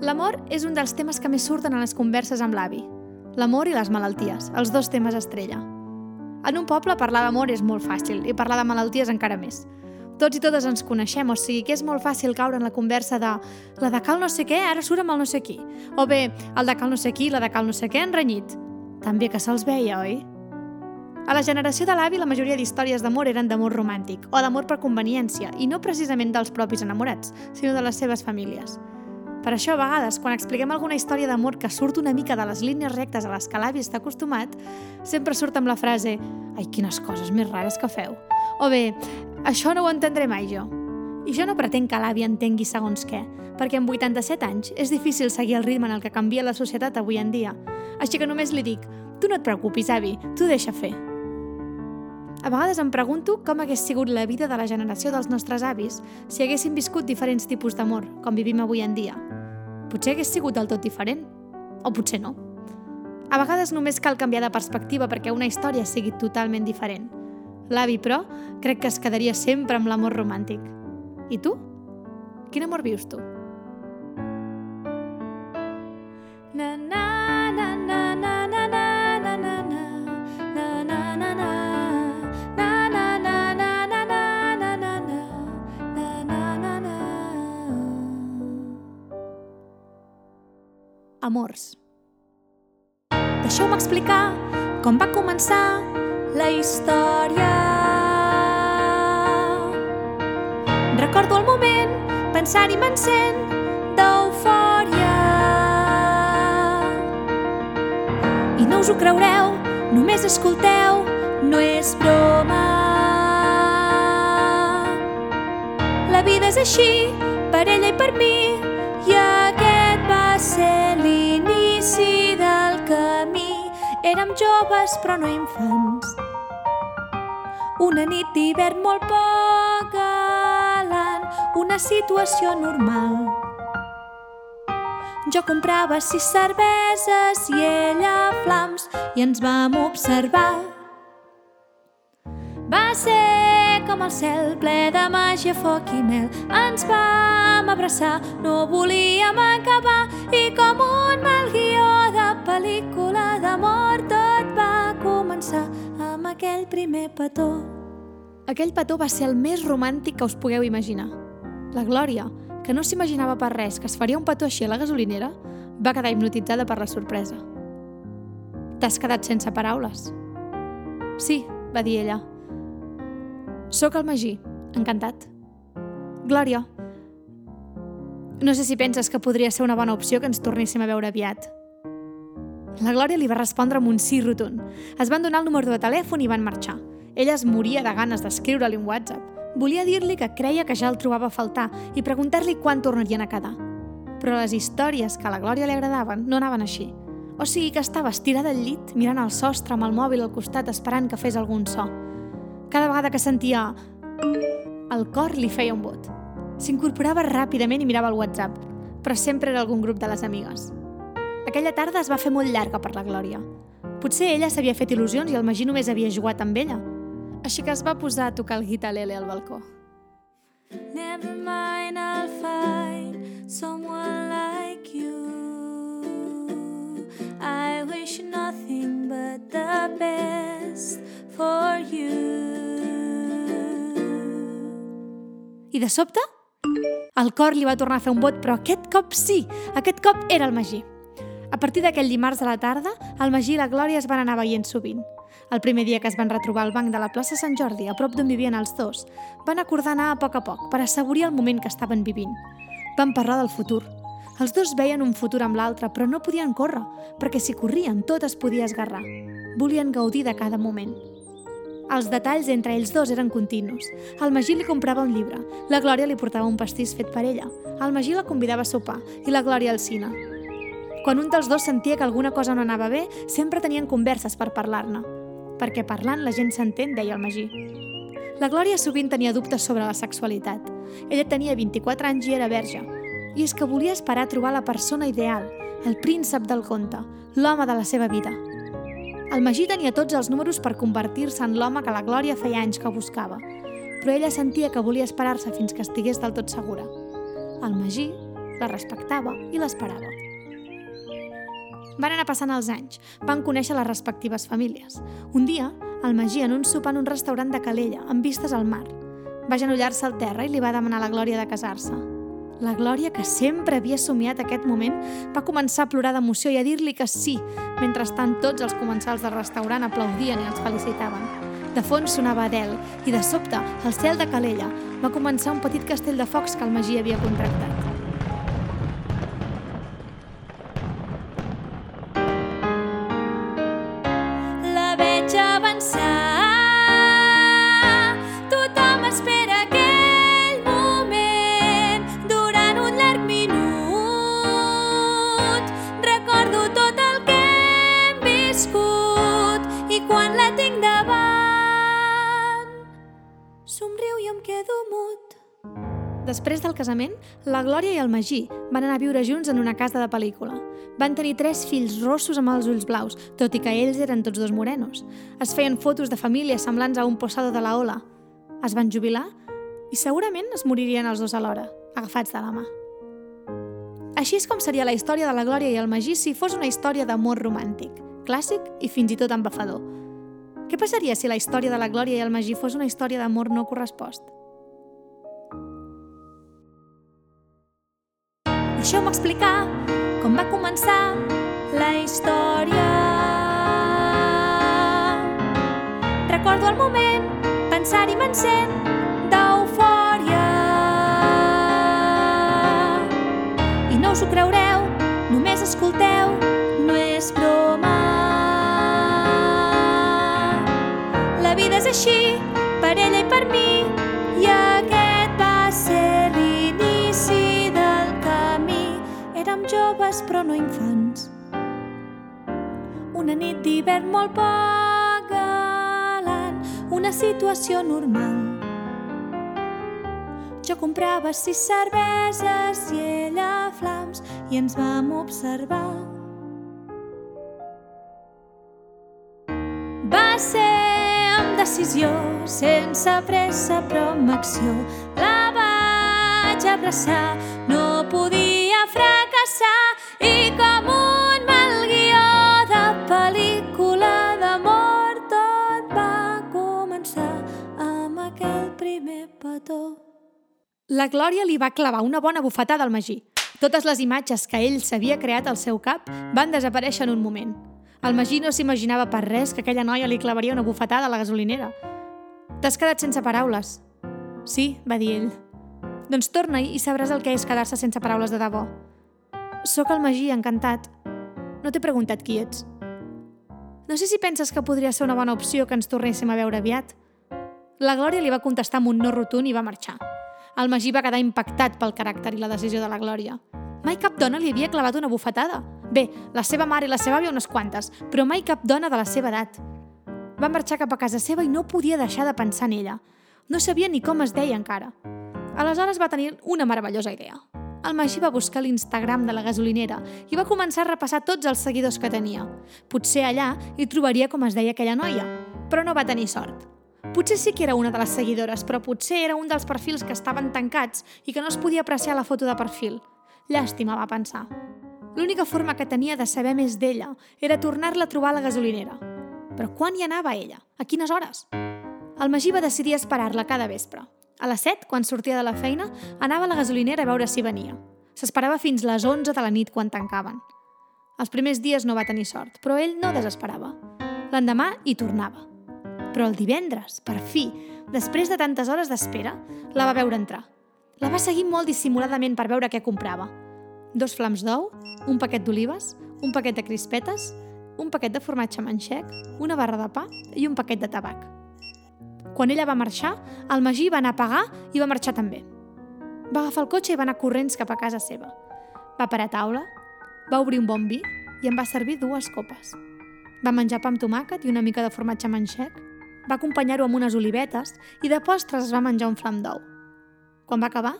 L'amor és un dels temes que més surten a les converses amb l'avi. L'amor i les malalties, els dos temes estrella. En un poble parlar d'amor és molt fàcil i parlar de malalties encara més. Tots i totes ens coneixem, o sigui que és molt fàcil caure en la conversa de la de cal no sé què ara surt amb el no sé qui. O bé, el de cal no sé qui la de cal no sé què han renyit. També que se'ls veia, oi? A la generació de l'avi la majoria d'històries d'amor eren d'amor romàntic o d'amor per conveniència i no precisament dels propis enamorats, sinó de les seves famílies. Per això, a vegades, quan expliquem alguna història d'amor que surt una mica de les línies rectes a les que l'avi està acostumat, sempre surt amb la frase «Ai, quines coses més rares que feu!» o bé «Això no ho entendré mai jo». I jo no pretenc que l'avi entengui segons què, perquè amb 87 anys és difícil seguir el ritme en el que canvia la societat avui en dia. Així que només li dic «Tu no et preocupis, avi, tu deixa fer». A vegades em pregunto com hagués sigut la vida de la generació dels nostres avis si haguessin viscut diferents tipus d'amor, com vivim avui en dia. Potser hagués sigut del tot diferent. O potser no. A vegades només cal canviar de perspectiva perquè una història sigui totalment diferent. L'avi, però, crec que es quedaria sempre amb l'amor romàntic. I tu? Quin amor vius tu? Na, na, Amors. Deixeu-me explicar com va començar la història. Recordo el moment, pensant i m'encén d'eufòria. I no us ho creureu, només escolteu, no és broma. La vida és així, joves però no infants. Una nit d'hivern molt poc galant, una situació normal. Jo comprava sis cerveses i ella flams i ens vam observar. Va ser com el cel ple de màgia, foc i mel. Ens vam abraçar, no volíem acabar i com un mal guió de pel·lícula d'amor tot va començar amb aquell primer petó. Aquell petó va ser el més romàntic que us pugueu imaginar. La Glòria, que no s'imaginava per res que es faria un petó així a la gasolinera, va quedar hipnotitzada per la sorpresa. T'has quedat sense paraules. Sí, va dir ella. Soc el Magí, encantat. Glòria, no sé si penses que podria ser una bona opció que ens tornéssim a veure aviat. La Glòria li va respondre amb un sí rotund. Es van donar el número de telèfon i van marxar. Ella es moria de ganes d'escriure-li un WhatsApp. Volia dir-li que creia que ja el trobava a faltar i preguntar-li quan tornarien a quedar. Però les històries que a la Glòria li agradaven no anaven així. O sigui que estava estirada al llit, mirant el sostre amb el mòbil al costat esperant que fes algun so. Cada vegada que sentia... El cor li feia un bot. S'incorporava ràpidament i mirava el WhatsApp, però sempre era algun grup de les amigues. Aquella tarda es va fer molt llarga per la Glòria. Potser ella s'havia fet il·lusions i el Magí només havia jugat amb ella. Així que es va posar a tocar el guitalele al balcó. Never mind, I'll find someone like you. I wish nothing but the best for you. I de sobte, el cor li va tornar a fer un vot, però aquest cop sí, aquest cop era el Magí. Partir d'aquell dimarts a la tarda, el Magí i la Glòria es van anar veient sovint. El primer dia que es van retrobar al banc de la plaça Sant Jordi, a prop d'on vivien els dos, van acordar anar a poc a poc per assaborir el moment que estaven vivint. Van parlar del futur. Els dos veien un futur amb l'altre, però no podien córrer, perquè si corrien tot es podia esgarrar. Volien gaudir de cada moment. Els detalls entre ells dos eren continus. El Magí li comprava un llibre, la Glòria li portava un pastís fet per ella, el Magí la convidava a sopar i la Glòria al cine. Quan un dels dos sentia que alguna cosa no anava bé, sempre tenien converses per parlar-ne. Perquè parlant la gent s'entén, deia el Magí. La Glòria sovint tenia dubtes sobre la sexualitat. Ella tenia 24 anys i era verge. I és que volia esperar a trobar la persona ideal, el príncep del conte, l'home de la seva vida. El Magí tenia tots els números per convertir-se en l'home que la Glòria feia anys que buscava, però ella sentia que volia esperar-se fins que estigués del tot segura. El Magí la respectava i l'esperava. Van anar passant els anys, van conèixer les respectives famílies. Un dia, el Magí en un sopar en un restaurant de Calella, amb vistes al mar. Va genollar-se al terra i li va demanar a la Glòria de casar-se. La Glòria, que sempre havia somiat aquest moment, va començar a plorar d'emoció i a dir-li que sí. Mentrestant, tots els comensals del restaurant aplaudien i els felicitaven. De fons sonava Adele i, de sobte, al cel de Calella va començar un petit castell de focs que el Magí havia contractat. Quedo mut. Després del casament, la Glòria i el Magí van anar a viure junts en una casa de pel·lícula. Van tenir tres fills rossos amb els ulls blaus, tot i que ells eren tots dos morenos. Es feien fotos de família semblants a un posado de la ola. Es van jubilar i segurament es moririen els dos alhora, agafats de la mà. Així és com seria la història de la Glòria i el Magí si fos una història d'amor romàntic, clàssic i fins i tot embafador. Què passaria si la història de la Glòria i el Magí fos una història d'amor no correspost? Deixeu-me explicar com va començar la història. Recordo el moment, pensar-hi m'encén d'eufòria. I no us ho creureu, només escolteu, no és broma. La vida és així, joves però no infants. Una nit d'hivern molt poc galant, una situació normal. Jo comprava sis cerveses i ella flams i ens vam observar. Va ser amb decisió, sense pressa però amb acció. La vaig abraçar, no podia fracassar i com un mal guió de pel·lícula d'amor tot va començar amb aquell primer petó. La Glòria li va clavar una bona bufetada al Magí. Totes les imatges que ell s'havia creat al seu cap van desaparèixer en un moment. El Magí no s'imaginava per res que aquella noia li clavaria una bufetada a la gasolinera. T'has quedat sense paraules. Sí, va dir ell. Doncs torna-hi i sabràs el que és quedar-se sense paraules de debò. Sóc el Magí, encantat. No t'he preguntat qui ets. No sé si penses que podria ser una bona opció que ens tornéssim a veure aviat. La Glòria li va contestar amb un no rotund i va marxar. El Magí va quedar impactat pel caràcter i la decisió de la Glòria. Mai cap dona li havia clavat una bufetada. Bé, la seva mare i la seva àvia unes quantes, però mai cap dona de la seva edat. Va marxar cap a casa seva i no podia deixar de pensar en ella. No sabia ni com es deia encara. Aleshores va tenir una meravellosa idea. El Magí va buscar l'Instagram de la gasolinera i va començar a repassar tots els seguidors que tenia. Potser allà hi trobaria com es deia aquella noia, però no va tenir sort. Potser sí que era una de les seguidores, però potser era un dels perfils que estaven tancats i que no es podia apreciar la foto de perfil. Llàstima, va pensar. L'única forma que tenia de saber més d'ella era tornar-la a trobar a la gasolinera. Però quan hi anava ella? A quines hores? El Magí va decidir esperar-la cada vespre. A les 7, quan sortia de la feina, anava a la gasolinera a veure si venia. S'esperava fins les 11 de la nit quan tancaven. Els primers dies no va tenir sort, però ell no desesperava. L'endemà hi tornava. Però el divendres, per fi, després de tantes hores d'espera, la va veure entrar. La va seguir molt dissimuladament per veure què comprava. Dos flams d'ou, un paquet d'olives, un paquet de crispetes, un paquet de formatge manxec, una barra de pa i un paquet de tabac. Quan ella va marxar, el Magí va anar a pagar i va marxar també. Va agafar el cotxe i va anar corrents cap a casa seva. Va parar a taula, va obrir un bon vi i em va servir dues copes. Va menjar pa amb tomàquet i una mica de formatge manxec, va acompanyar-ho amb unes olivetes i de postres es va menjar un flam d'ou. Quan va acabar,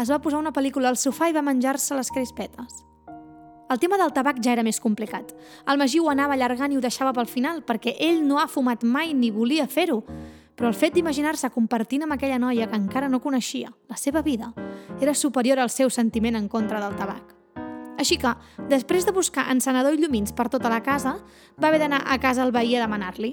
es va posar una pel·lícula al sofà i va menjar-se les crispetes. El tema del tabac ja era més complicat. El Magí ho anava allargant i ho deixava pel final, perquè ell no ha fumat mai ni volia fer-ho. Però el fet d'imaginar-se compartint amb aquella noia que encara no coneixia la seva vida era superior al seu sentiment en contra del tabac. Així que, després de buscar encenedor i llumins per tota la casa, va haver d'anar a casa al veí a demanar-li.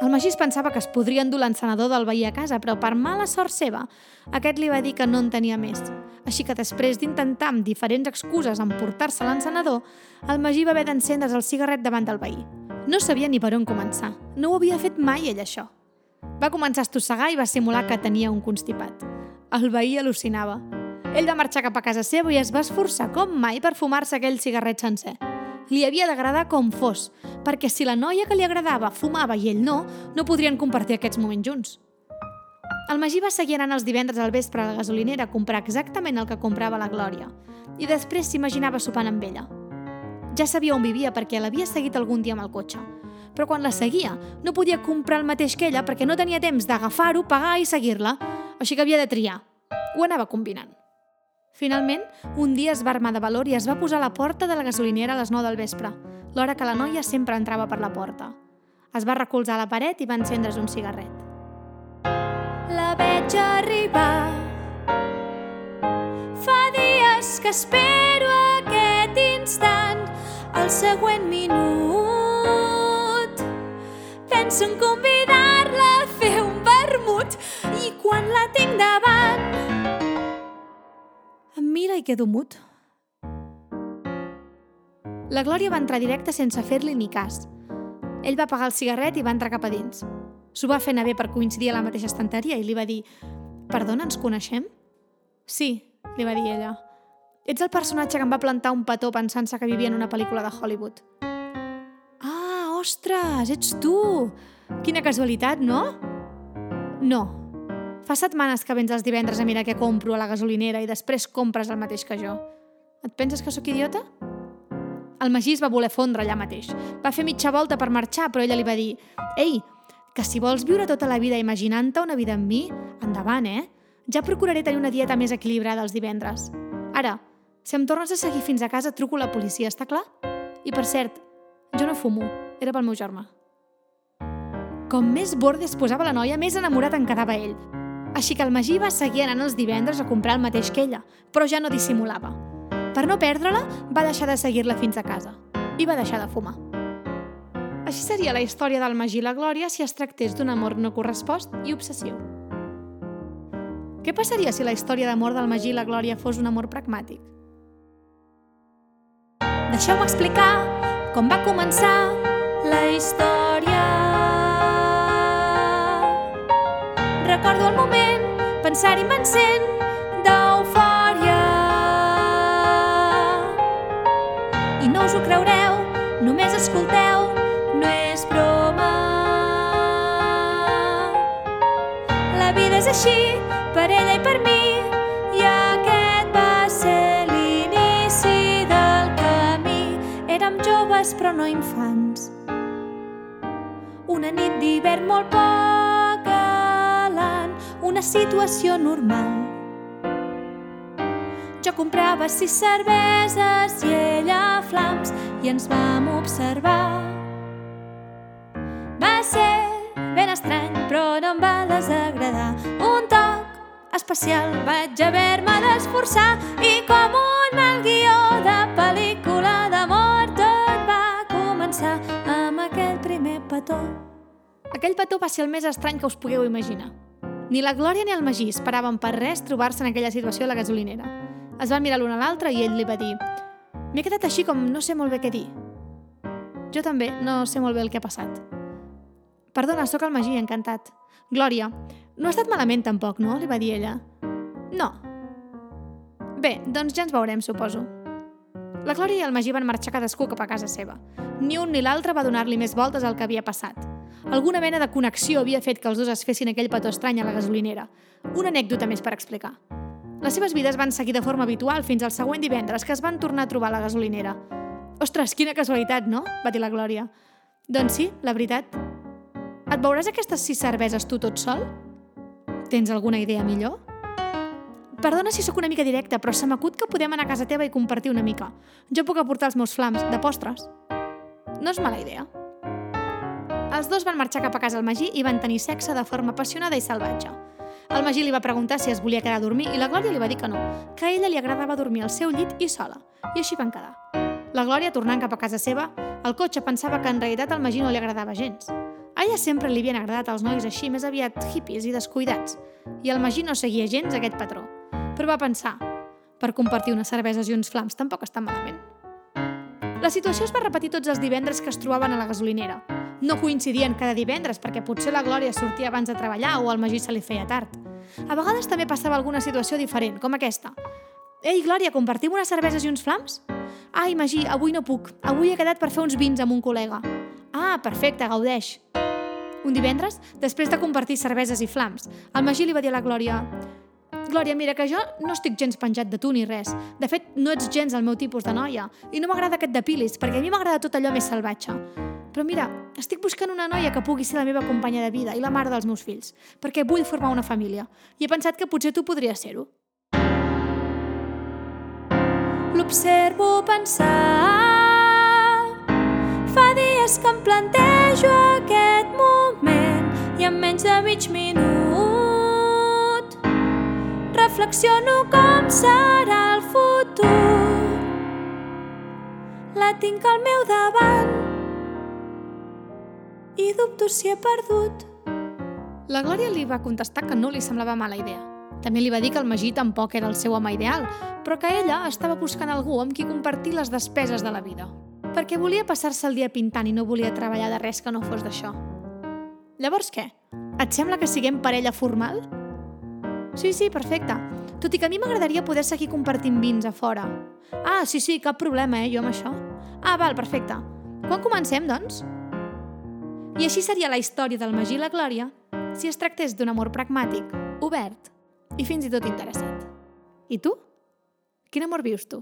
El Magís pensava que es podria endur l'encenedor del veí a casa, però per mala sort seva, aquest li va dir que no en tenia més. Així que després d'intentar amb diferents excuses emportar-se l'encenedor, el Magí va haver d'encendre's el cigarret davant del veí. No sabia ni per on començar. No ho havia fet mai ell, això. Va començar a estossegar i va simular que tenia un constipat. El veí al·lucinava. Ell va marxar cap a casa seva i es va esforçar com mai per fumar-se aquell cigarret sencer. Li havia d'agradar com fos, perquè si la noia que li agradava fumava i ell no, no podrien compartir aquests moments junts. El Magí va seguir anant els divendres al vespre a la gasolinera a comprar exactament el que comprava la Glòria i després s'imaginava sopant amb ella. Ja sabia on vivia perquè l'havia seguit algun dia amb el cotxe, però quan la seguia no podia comprar el mateix que ella perquè no tenia temps d'agafar-ho, pagar i seguir-la, així que havia de triar. Ho anava combinant. Finalment, un dia es va armar de valor i es va posar a la porta de la gasolinera a les 9 del vespre, l'hora que la noia sempre entrava per la porta. Es va recolzar a la paret i va encendre's un cigarret. La veig arribar Fa dies que espero aquest instant El següent minut Penso en convidar-la a fer un vermut I quan la tinc davant em mira i quedo mut. La Glòria va entrar directe sense fer-li ni cas. Ell va apagar el cigarret i va entrar cap a dins. S'ho va fer anar bé per coincidir a la mateixa estanteria i li va dir «Perdona, ens coneixem?» «Sí», li va dir ella. «Ets el personatge que em va plantar un petó pensant-se que vivia en una pel·lícula de Hollywood». «Ah, ostres, ets tu! Quina casualitat, no?» «No», Fa setmanes que vens els divendres a mirar què compro a la gasolinera i després compres el mateix que jo. Et penses que sóc idiota? El Magí es va voler fondre allà mateix. Va fer mitja volta per marxar, però ella li va dir «Ei, que si vols viure tota la vida imaginant-te una vida amb mi, endavant, eh? Ja procuraré tenir una dieta més equilibrada els divendres. Ara, si em tornes a seguir fins a casa, truco a la policia, està clar? I per cert, jo no fumo, era pel meu germà. Com més borde es posava la noia, més enamorat en quedava ell. Així que el Magí va seguir anant els divendres a comprar el mateix que ella, però ja no dissimulava. Per no perdre-la, va deixar de seguir-la fins a casa i va deixar de fumar. Així seria la història del Magí i la Glòria si es tractés d'un amor no correspost i obsessiu. Què passaria si la història d'amor del Magí i la Glòria fos un amor pragmàtic? Deixeu-me explicar com va començar la història. Recordo el moment, pensar-hi m'encén d'eufòria. I no us ho creureu, només escolteu, no és broma. La vida és així, per ella i per mi, i aquest va ser l'inici del camí. Érem joves però no infants. Una nit d'hivern molt poc galant, una situació normal. Jo comprava sis cerveses i ella flams i ens vam observar. Va ser ben estrany, però no em va desagradar. Un toc especial vaig haver-me d'esforçar i com un mal guió de pel·lícula d'amor tot va començar amb aquell primer petó. Aquell petó va ser el més estrany que us pugueu imaginar. Ni la Glòria ni el Magí esperaven per res trobar-se en aquella situació a la gasolinera. Es van mirar l'un a l'altre i ell li va dir «M'he quedat així com no sé molt bé què dir». Jo també no sé molt bé el que ha passat. Perdona, sóc el Magí, encantat. Glòria, no ha estat malament tampoc, no? li va dir ella. No. Bé, doncs ja ens veurem, suposo. La Glòria i el Magí van marxar cadascú cap a casa seva. Ni un ni l'altre va donar-li més voltes al que havia passat. Alguna mena de connexió havia fet que els dos es fessin aquell petó estrany a la gasolinera. Una anècdota més per explicar. Les seves vides van seguir de forma habitual fins al següent divendres, que es van tornar a trobar a la gasolinera. Ostres, quina casualitat, no? va dir la Glòria. Doncs sí, la veritat. Et veuràs aquestes sis cerveses tu tot sol? Tens alguna idea millor? Perdona si sóc una mica directa, però se m'acut que podem anar a casa teva i compartir una mica. Jo puc aportar els meus flams, de postres. No és mala idea. Els dos van marxar cap a casa al Magí i van tenir sexe de forma apassionada i salvatge. El Magí li va preguntar si es volia quedar a dormir i la Glòria li va dir que no, que a ella li agradava dormir al seu llit i sola. I així van quedar. La Glòria, tornant cap a casa seva, al cotxe pensava que en realitat al Magí no li agradava gens. A ella sempre li havien agradat els nois així, més aviat hippies i descuidats, i el Magí no seguia gens aquest patró. Però va pensar, per compartir unes cerveses i uns flams tampoc està malament. La situació es va repetir tots els divendres que es trobaven a la gasolinera. No coincidien cada divendres perquè potser la Glòria sortia abans de treballar o al Magí se li feia tard. A vegades també passava alguna situació diferent, com aquesta. Ei, Glòria, compartim unes cerveses i uns flams? Ai, Magí, avui no puc. Avui he quedat per fer uns vins amb un col·lega. Ah, perfecte, gaudeix. Un divendres, després de compartir cerveses i flams, el Magí li va dir a la Glòria Glòria, mira, que jo no estic gens penjat de tu ni res. De fet, no ets gens el meu tipus de noia. I no m'agrada que et depilis, perquè a mi m'agrada tot allò més salvatge. Però mira, estic buscant una noia que pugui ser la meva companya de vida i la mare dels meus fills, perquè vull formar una família. I he pensat que potser tu podries ser-ho. L'observo pensar Fa dies que em plantejo aquest moment i en menys de mig minut reflexiono com serà el futur. La tinc al meu davant i dubto si he perdut. La Glòria li va contestar que no li semblava mala idea. També li va dir que el Magí tampoc era el seu home ideal, però que ella estava buscant algú amb qui compartir les despeses de la vida. Perquè volia passar-se el dia pintant i no volia treballar de res que no fos d'això. Llavors què? Et sembla que siguem parella formal? Sí, sí, perfecte. Tot i que a mi m'agradaria poder seguir compartint vins a fora. Ah, sí, sí, cap problema, eh, jo amb això. Ah, val, perfecte. Quan comencem, doncs? I així seria la història del Magí i la Glòria si es tractés d'un amor pragmàtic, obert i fins i tot interessat. I tu? Quin amor vius tu?